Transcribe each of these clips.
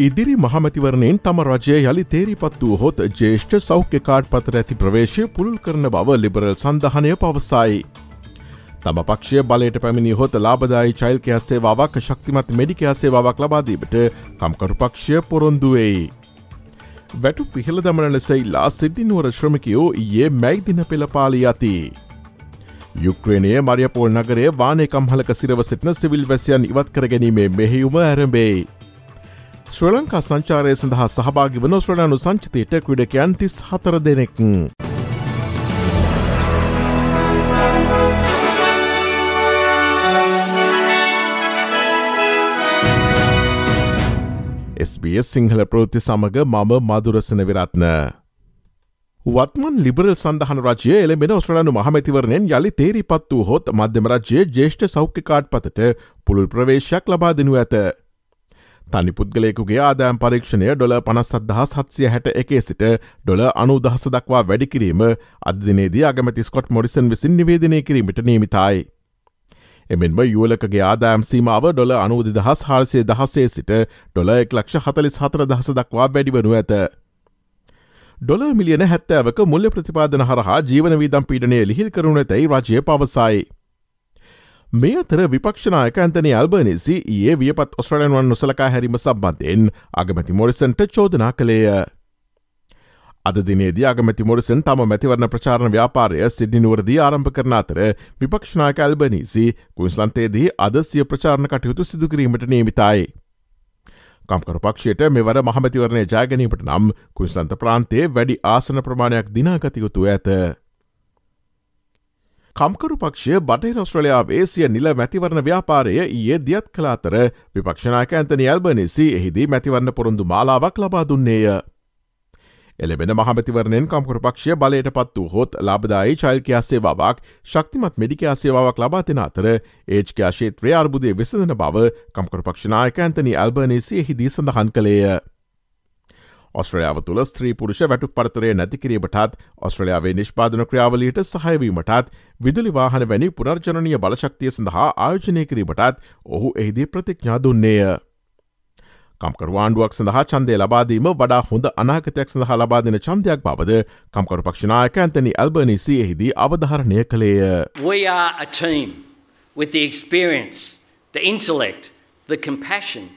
ඉදිරි මහමැතිවරණයෙන් තම රජය යළි තේරිපත් වූ හොත් ජේෂ්ඨ සෞඛ්‍ය කාඩ් පතර ඇති ප්‍රවේශය පුළුල් කරන බව ලිබරල් සඳහනය පවසයි. තම පක්ෂය බලයට පැමිණි හොත ලාබදායි චෛල්කය සේවාවක් ශක්තිමත් මෙඩිකයා සේවාවක් ලබාදීමට කම්කරු පක්ෂය පොරොන්දුවෙයි. වැටු පිහළ දමන ලෙසයිල්ලා සිද්ධිනුවර ශ්‍රමිකයෝ ඒ මැයිදින පෙළපාලි අති. යුක්්‍රේණය මරියපෝල් නගරේ වානයකම්හලක සිරව සිටන සිවිල් වැසියන් ඉවත් කර ගැනීමේ මෙහෙයුම ඇරඹෙයි. ශ්‍ර ලංකා සංචාරය සඳහා සහභාගි වන ශ්‍රණනු සංචිතයට ක්‍රඩකයන් තිස් හතර දෙනෙක්. SBS සිංහල ප්‍රෘති සමඟ මම මදුරසන විරත්න. වත්මන් ලිබරල් සඳහන රජය එළමෙන ඔස්ට්‍රලනු මහමැතිවරණයෙන් යළි තේරි පත් වූ හොත් මධ්‍යම රජයේ ජේෂ්ඨ සෞඛ්‍යකාඩ් පතට පුළුල් ප්‍රවේශයක් ලබා දෙනු ඇත. තනි පුද්ගලයකුගේ ආදායම් පරීක්ෂණය ඩොල පනස් අදහස් හත්සිය හැට එකේ සිට ඩොල අනු දහස දක්වා වැඩිකිරීම අධදිනේදී අගමැති ස්කොට් මොරිසන් විසින් නිවේදනය කිරීමට නීමිතයි. එමෙන්ම යුවලකගේ ආදායම් සීමාව ඩොල අනුවදි දහස් හාරසය දහසේ සිට ඩොල එක් ලක්ෂ හතලිස් හතර දහස දක්වා වැඩිවනු ඇත. ඩොල මිලියන හැත්තෑවක මුල්ල ප්‍රතිපාදන හරහා ජීවන වීදම් පීඩනය ලිහිල් කරුණ ඇතැයි රජය පවසයි. මේ අතර විපක්ෂනායක ඇතනි අල්බනිසි ඒ වියපත් ඔස්ට්‍රලයන්වන් නොසලකා හැරීම සම්බන්ධයෙන් අගමැති මොරිසන්ට චෝදනා කළේය. අද දිනේදී අගමැති මොරිසන් තම මැතිවරණ ප්‍රචාරණ ව්‍යාපාරය සිද්ධිනුවරදී ආරම්භ කරන අතර විපක්ෂනායක ඇල්බනීසි කුයිස්ලන්තේදී අදසිය ප්‍රචාරණ කටයුතු සිදුකිරීමට නේමිතයි. කම්කර පක්ෂයට මෙවර මහමතිවරණය ජයගැනීමට නම් කුයිස්ලන්ත ප්‍රාන්තේ වැඩි ආසන ප්‍රමාණයක් දිනාගතයුතු ඇත. කම්කරු පක්ෂය බටහි රස්ට්‍රලයා වේසිය නිල මැතිවරණ ව්‍යාපාරය ඊයේ දියත් කලාතර විපක්ෂනායක ඇතනි ඇල්බනිසි එහිදී මැතිවරණ පොරුන්දු මාලාවක් ලබා දුන්නේය. එලබෙන මහමතිවරණයෙන් කම්කරු පක්ෂය බලයට පත් වූ හොත් ලාබදායි චල්කයා සේවාවක් ශක්තිමත් මෙඩිකයා සේවාවක් ලබා තින අතර ඒජ්කයා ශේත්‍රය අර්බුදය විසඳන බව කම්කරු පක්ෂනායක ඇතනි ඇල්බනිසි එහිදී සඳහන් කළේය. ඔස්ට්‍රලියාව තුළ ස්ත්‍රී පුරුෂ වැටු පරතරය නැතිකිරීමටත් ඔස්ට්‍රලියාවේ නිෂ්පාදන ක්‍රියාවලීට සහයවීමටත් විදුලිවාහන වැනි පුනර්ජනනය බලශක්තිය සඳහා ආයෝජනය කිරීමටත් ඔහු එහිදී ප්‍රතිඥා දුන්නේය. කම්කරවාණ්ඩුවක් සඳහා චන්දය ලබාදීම වඩා හොඳ අනාගතයක් සඳහා ලබාදින චන්දයක් බවද කම්කරු පක්ෂනායක ඇතනි ඇල්බනිසි එහිදී අවධාරණය කළේය. We are a team with the experience, the intellect, the compassion,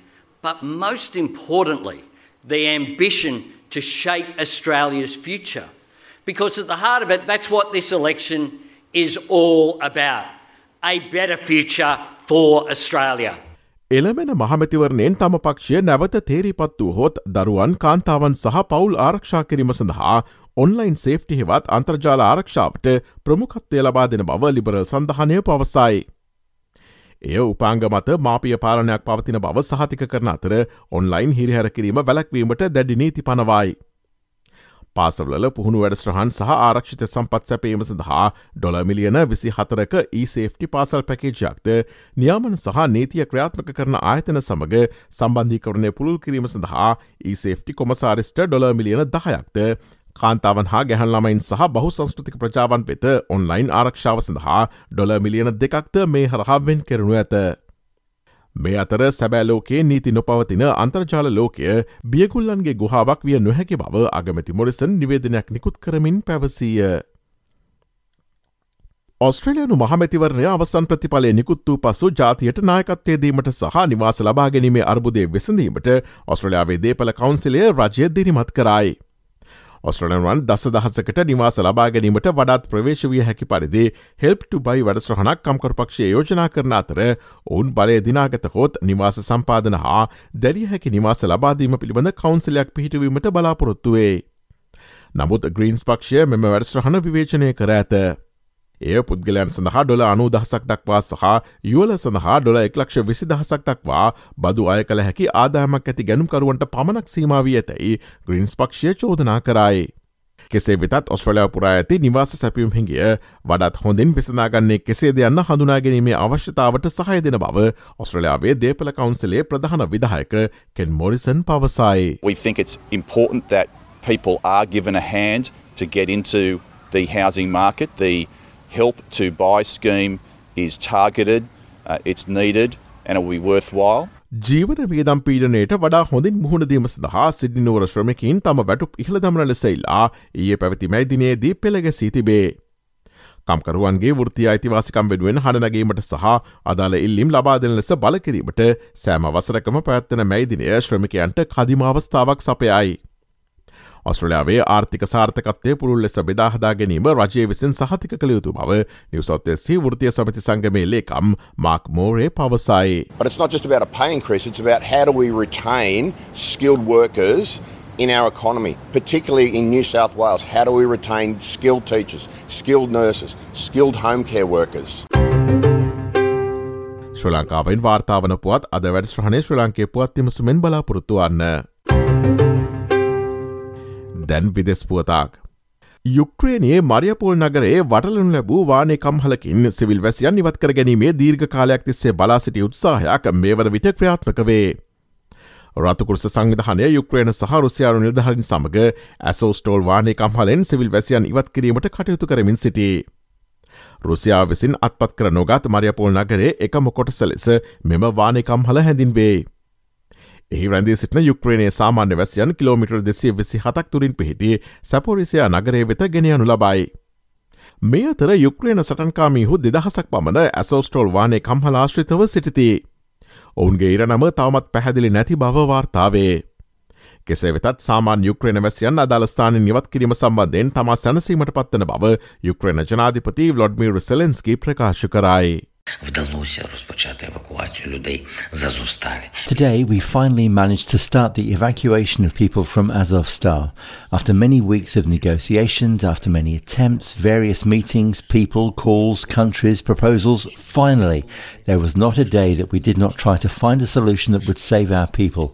but most importantly, the ambition to shape Australia's future. Because at the heart of it, that's what this election is all about a better future for Australia. එළමෙන මහමැතිවරණයෙන් තම පක්ෂය නැවත තේරිපත් වූ හොත් දරුවන් කාන්තාවන් සහ පවුල් ආරක්ෂා කිරීම සඳහා ඔන්ලයින් සේෆ්ටි හෙවත් අන්තර්ජාල ආරක්ෂාවට ප්‍රමුඛත්වය ලබා දෙන බව ලිබරල් සඳහනය පවසයි. එය උපාංග මත මාපිය පාලනයක් පවතින බව සහතික කරන අතර ඔන්ලයින් හිරිහැර කිරීම වැලක්වීමට දැඩි නීති පනවයි. පාසවල පුහුණු වැඩස්ට්‍රහන් සහ ආරක්ෂිත සම්පත් සැපීම සඳහා ඩොල මිලියන විසි හතරක ඊසේෆ්ටි පාසල් පැකේජයක්ද නියාමන සහ නීතිය ක්‍රියාත්මක කරන ආයතන සමඟ සම්බන්ධීකරණය පුළුල් කිරීම සඳහා ඊසේෆ්ටි කොමසාරිස්ට ඩොල මිලියන දහයක්ද කාන්තාවන් හා ගැහන් ළමයින් සහ බහු සංස්කෘතික ප්‍රජාවන් වෙත ඔන්ලයින් ආරක්ෂාව සඳහා ඩොල මිලියන දෙකක්ද මේ හරහාවෙන් කෙරනු ඇත. මේ අතර සැබෑලෝකේ නීති නොපවතින අන්තර්ජාල ලෝකය බියගුල්ලන්ගේ ගුහාාවක් විය නොහැකි බව අගමැති මොරිසන් නිවේදනයක් නිකුත් කරමින් පැවසීය. ස්ට්‍රලයනු මහමැතිවරණය අවසන් ප්‍රතිඵලය නිකුත් වූ පසු ජාතියට නායකත්තේදීමට සහ නිවාස ලබාගැනීමේ අර්බුදය විසඳීමට ඔස්ට්‍රලයාාවේ දේපල කවන්සිලය රජය දිරිමත් කරයි. ඔස්ට්‍රලන්වන් දස දහසකට නිවාස ලබා ගැනීමට වඩාත් ප්‍රවේශ විය හැකි පරිදි හෙල්ප්ට බයි වැඩස්්‍රහනක් කම්කරපක්ෂය යෝජනා කරන අතර ඔවුන් බලය දිනාගත හොත් නිවාස සම්පාදන හා දැරිය හැකි නිවාස ලබාදීම පිළිබඳ කවන්සිලයක් පිහිටවීමට බලාපොරොත්තුවේ. නමුත් ග්‍රීන්ස් පක්ෂය මෙම වැඩස්්‍රහන විවේචනය කර ඇත. එය පුද්ගලයන් සඳහා ඩොල අනු දහසක් දක්වා සහ යුවල සඳහා ඩොල එක්ලක්ෂ විසි දහසක් දක්වා බදු අය කළ හැකි ආදායමක් ඇති ගැනුම්කරුවන්ට පමණක් සීමාවී ඇතැයි ග්‍රීන්ස් පක්ෂය චෝදනා කරයි. කෙසේ වෙතත් ඔස්ට්‍රලයා පුරා ඇති නිවාස සැපියුම් හිගිය වඩත් හොඳින් විසනාගන්නේ කෙසේ දෙයන්න හඳුනාගැනීමේ අවශ්‍යතාවට සහය දෙන බව ඔස්ට්‍රලයාාවේ දේපල කවන්සලේ ප්‍රධාන විදායක කෙන් මොරිසන් පවසයි. We think it's important that people are given a hand to get into the housing market. The help to buy scheme is targeted, uh, it's needed, and it will be worthwhile. ජීවන වියදම් පීඩනයට වඩා හොඳින් මුහුණදීම සඳහා සිද්ධිනුවර ශ්‍රමකින් තම වැටුප් ඉහළදමන ලෙසයිල්ලා ඒ පැවති මැදිනයේදී පෙළගැසී තිබේ. කම්කරුවන්ගේ වෘතිය අයිතිවාසිකම් වෙනුවෙන් හඬනගීමට සහ අදාළ ඉල්ලිම් ලබාදන ලෙස බලකිරීමට සෑම වසරකම පැත්තන මැයිදිනය ශ්‍රමිකයන්ට කදිමාවස්ථාවක් සපයයි. ඔස්ට්‍රලයාාවේ ආර්ථික සාර්ථකත්තය පුළුල් ලෙස බෙදාහදා ගැනීම රජය විසින් සහතික කළ යුතු බව නිවසොත්තෙසි වෘතිය සමති සංගමේ ලේකම් මාක් මෝරේ පවසයි. But it's not just about a pay increase, it's about how do we retain skilled workers in our economy, particularly in New South Wales. How do we retain skilled teachers, skilled nurses, skilled home care workers? Sri ලංකාවෙන් වාර්තාාවන පුවත් අද වැඩ ශ්‍රහණය ශ්‍ර ලංකේ පුවත් තිමසුමෙන් බලාපොරොත්තුවන්න. දැන් විදෙස් පුවතාක්. යුක්්‍රේනයේ මරියපෝල් නගරේ වටලනු ලැබූ වානේ කම්හලකින් civil වැසියන් ඉවත් කර ගැනීමේ දීර්ඝ කාලයක් තිස්සේ බලා සිටි උත්සාහයක් මේ වන විට ක්‍රියාත්මක වේ. රතුකුරස සංවිධානය යුක්්‍රේන සහ රුසියාරු නිර්ධහරින් සමඟ ඇසෝස්ටෝල් වානේ කම්හලෙන් සිවිල් වැසියන් ඉවත් කිරීමට කටයුතු කරමින් සිටි. රුසියා විසින් අත්පත් කර නොගත් මරියපෝල් නගරේ එකම කොටස ලෙස මෙම වානකම්හල හැඳින්වේ. එහි රැඳී සිටින යුක්්‍රේණය සාමාන්‍ය වැසියන් කිලෝමිටර් දෙසිය විසි හතක් තුරින් පිහිටි සැපොරිසියා නගරේ වෙත ගෙනයනු ලබයි. මේ අතර යුක්්‍රේණ සටන්කාමීහු දෙදහසක් පමණ ඇසෝස්ටෝල් වානේ කම්හලාශ්‍රිතව සිටිති. ඔවුන්ගේ ඉරනම තවමත් පැහැදිලි නැති බවවාර්තාවේ. කෙසේ වෙතත් සාමාන් යුක්්‍රේණ වැසියන් අදාලස්ථාන නිවත් කිරීම සම්බන්ධයෙන් තමා සැනසීමට පත්වන බව යුක්්‍රේණ ජනාධිපති වලොඩ්මීර් සෙලෙන්ස්කි ප්‍රකාශ කරයි. Вдалося розпочати евакуацію людей з Азовсталі. Today, we finally managed to start the evacuation of people from Azovstal. After many weeks of negotiations, after many attempts, various meetings, people, calls, countries, proposals, finally, there was not a day that we did not try to find a solution that would save our people.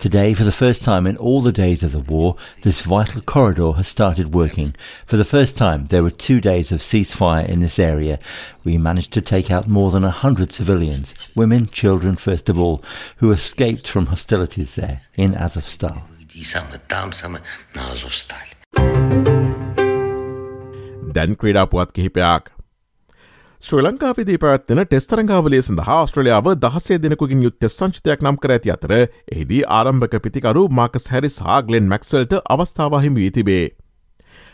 Today, for the first time in all the days of the war, this vital corridor has started working. For the first time, there were two days of ceasefire in this area. We managed to take out more than a hundred civilians, women, children first of all, who escaped from hostilities there in Azovstal. Then create Puat Kihipiak. Sri ලංකාවිදී පැත්වන ටෙස්තරංගාවලේ සඳහා ස්ට්‍රලියාව දහසේ දෙනකුගින් යුත්ත සංචිතයක් නම් කර ඇති අතර එහිදී ආරම්භක පිතිකරු markers Harris හාගලෙන් මැක්සල්ට අවස්ථාවහිම වී තිබේ.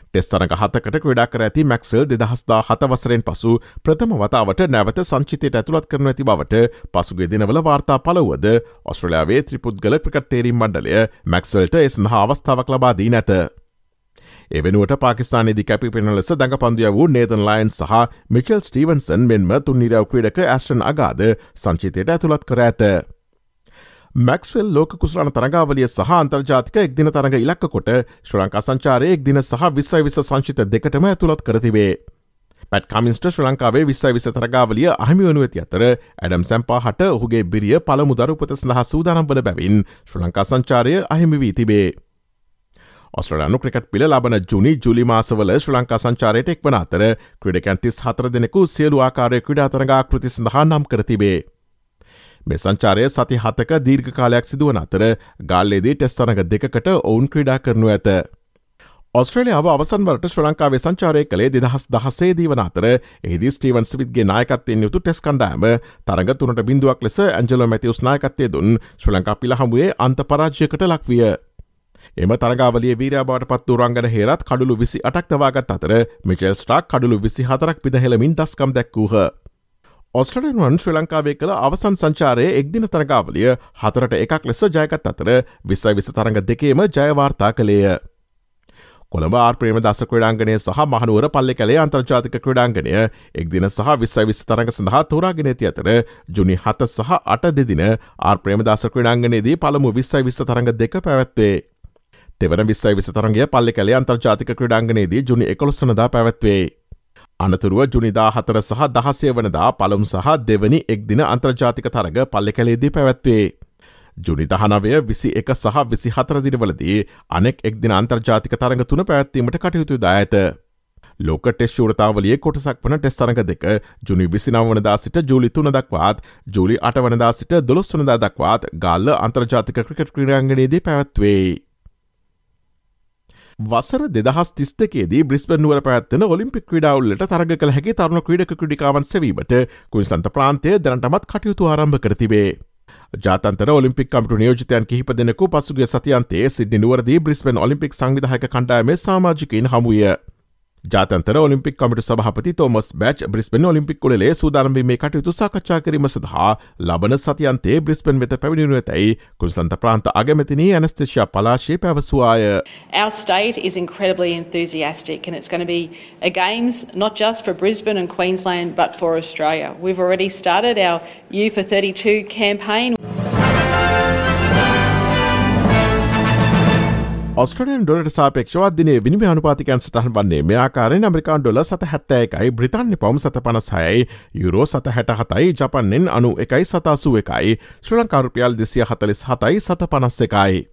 ටෙස්තරක හතකට ක්‍රඩා කර ඇති මැක්සල් දෙදහස්දා හතවසරෙන් පසු ප්‍රථම වතාවට නැවත සංචිතයට ඇතුළත් කරන ඇති බවට පසුගේ දිනවල වාර්තා පලවුවද ඔස්ට්‍රලයාාවේ ත්‍රිපුද්ගල ක්‍රිකට් තේරීම් මණ්ඩලය මැක්සල්ට එ සඳහා අවස්ථාවක් ලබාදී නැත. එවෙනුවට පාකිස්ානයේදි කැපි පෙන ලෙස දඟ පන්දිය වූ නේතන් ලයින් සහ මිචල් ස්ටීවන්සන් මෙන්ම තුන්නිරව් ක්‍රඩක ඇස්ටන් අගාද සංචිතයට ඇතුළත් කර ඇත. මැක්ස්වල් ලෝක කුසලන තරගාවලිය සහ අන්තර්ජාතික එක් දින තරඟ ඉලක්ක කොට ශ්‍ර ලංකා සංචාරය එක් දින සහ විස්සයි විස සංචිත දෙකටම ඇතුළත් කරතිවේ. පැත් කමින්ස්ට ශ්‍ර ලංකාවේ විස්සයි විස තරගාවලිය අහමිවනු ඇති අතර ඇඩම් සැම්පා හට ඔහුගේ බිරිය පළමු දරුපත සඳහා සූදානම් වන බැවින් ශ්‍ර ලංකා සංචාරය අහිමි වී තිබේ. ඔස්ට්‍රලයානු ක්‍රිකට් පිළ ලබන ජුනි ජුලි මාසවල ශ්‍ර ලංකා සංචාරයට එක්වන අතර ක්‍රඩකැන්තිස් හතර දෙනෙකු සියලු ආකාරය ක්‍රඩාතරගා කෘති සඳහා නම් කරතිබේ. මේ සංචාරය සති හතක දීර්ඝ කාලයක් සිදුවන අතර ගල්ලේදී ටෙස්තරඟ දෙකට ඔවුන් ක්‍රඩා කරනු ඇත. ඔස්ට්‍රලියාව අවසන්වලට ශ්‍ර ලංකාවේ සංචාරය කළේ දෙදහස් දහසේ වන අතර එහිදි ස්ටීවන් සිවිත්ගේ නායකත්තයෙන් යුතු ටෙස් කණ්ඩෑම තරග තුනට බිඳුවක් ලෙස ඇන්ජලෝ මැතිවස් නායකත්තේ දුන් ශ්‍ර ලංකා පිළ හමුවේ අන්ත පරාජ්‍යකට ලක්විය. එම තරගාවලිය වීරයාබාට පත් වරංගන හේරත් කඩුළු විසි අටක් දවාගත් අතර මිචෙල් ස්ටාක් කඩුළු විසි හතරක් පිදහෙලමින් දස්කම් දැක්වූහ. ඔස්ට්‍රලන්වන් ශ්‍ර ලංකාවේ කළ අවසන් සංචාරය එක්දින තරගාවලිය හතරට එකක් ලෙස ජයකත් අතර විස්සයි විස තරඟ දෙකේම ජයවාර්තා කළේය. කොළඹ ආර්ප්‍රේම දස ක්‍රඩාංගනය සහ මහනුවර පල්ලෙ කළේ අන්තර්ජාතික ක්‍රඩාංගනය එක්දින සහ විස්සයි විස් තරඟ සඳහා තෝරාගෙන ඇති අතර ජුනි හත සහ අට දෙදින ආර්ප්‍රේම දස ක්‍රඩාංගනයේදී පළමු විස්සයි විස්ස තරඟ දෙක පැවැත්වේ. තෙවන විස්සයි විස තරගේ පල්ලි කළේ අන්තර්ජාතික ක්‍රඩාංගනයේදී ජුනි එකොළොස්සනදා පැවැත්වේ. අනතුරුව ජුනිදා හතර සහ දහසය වනදා පළම් සහ දෙවනි එක් දින අන්තර්ජාතික තරග පල්ලි කළේදී පැවැත්වේ. ජුනි දහනවය විසි එක සහ විසි හතරදිරවලදී අනෙක් එක් දින අන්තර්ජාතික තරඟ තුන පැත්වීමට කටයුතු දාඇත. ලෝක ටෙස් ෂූරතාවලිය කොටසක් වන ටෙස් තරඟ දෙක ජුනි විසිනවනදා සිට ජූලි තුන දක්වාත් ජූලි අටවනදා සිට දොළොස් වනදා දක්වාත් ගල්ල අන්තර්ජාතික ක්‍රිකට් ක්‍රීඩාංගනයේදී පැවැත්වේ. වසර දෙදහස් තිස්තකේදී බ්‍රිස්බනුවර පැත්තන ඔලිම්පික් ක්‍රඩාවල්ලට තරග කළ හැකි තරුණ ක්‍රඩක ක්‍රඩිකාවන් සැවීමට කුයිසන්ත ප්‍රාන්තය දැනටමත් කටයුතු ආරම්භ කරතිබේ. ජාතන්තර ඔලිම්පික් කමට නියෝජතයන් කිහිප දෙනෙකු පසුගේ සතියන්තේ සිද්ධි නුවරදී බ්‍රිස්බන් ඔලිම්පික් සංවිධහක කණ්ඩායම සාමාජිකයින් හමුය. ජාතන්තර ඔලිම්පික් කමිට සභහපති තෝමස් බැච් බ්‍රිස්පෙන් ඔලිම්පික් කොලේ සූදානම්වීමේ කටයුතු සාකච්ඡා කිරීම සඳහා ලබන සතියන්තේ බ්‍රිස්පෙන් වෙත පැවිණිනු ඇතැයි කුල්සන්ත ප්‍රාන්ත අගමැතිනී ඇනස්තේශයා පලාශය පැවසවාය. Our state is incredibly enthusiastic and it's going to be a games not just for Brisbane and Queensland but for Australia. We've already started our U for 32 campaign. Australian ඩොලට සාපේක්ෂවත් දිනේ විනිමය අනුපාතිකයන් සටහන් වන්නේ මෙයාකාරෙන් American ඩොල සත හැත්තෑකයි බ්‍රතාන්‍ය පවම් සත පනසයයි euro සත හැට හතයි ජපන්නෙන් අනු එකයි සතාසුව එකයි ශ්‍රලංකාරුපියල් දෙසිය හතලිස් හතයි සත පනස්ස එකයි.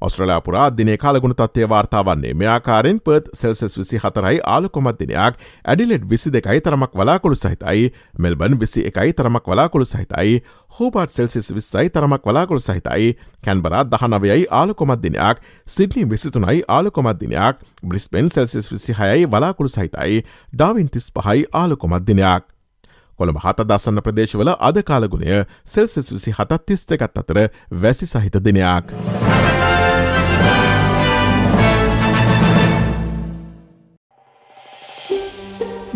ඔස්ට්‍රලයාපුරා දිනේ කාලගුණ තත්වය වාර්තාවන්නේ මෙයාකාරෙන් පර්ත් සෙල්සෙස් විසි හතරයි ආලකොමත් දිනයක්. ඇඩිලෙඩ් විසි දෙකයි තරමක් වලාකොළු සහිතයි. මෙල්බන් විසි එකයි තරමක් වලාකොළු සහිතයි. හෝබාට් සෙල්සිස් විස්සයි තරමක් වලාකොළු සහිතයි. කැන්බරා දහනවයයි ආලකොමත් දිනයක්. සිඩ්නි විසිතුනයි ආලකොමත් දිනයක්. බ්‍රිස්පෙන් සෙල්සිස් විසි හයයි වලාකුළු සහිතයි. ඩාවින් තිස් පහයි ආලකොමත් දිනයක්. කොළඹ හත දසන්න ප්‍රදේශවල අද කාලගුණය සෙල්සිස් විසි හතත් තිස් දෙකත් අතර වැසි සහිත දිනයක්.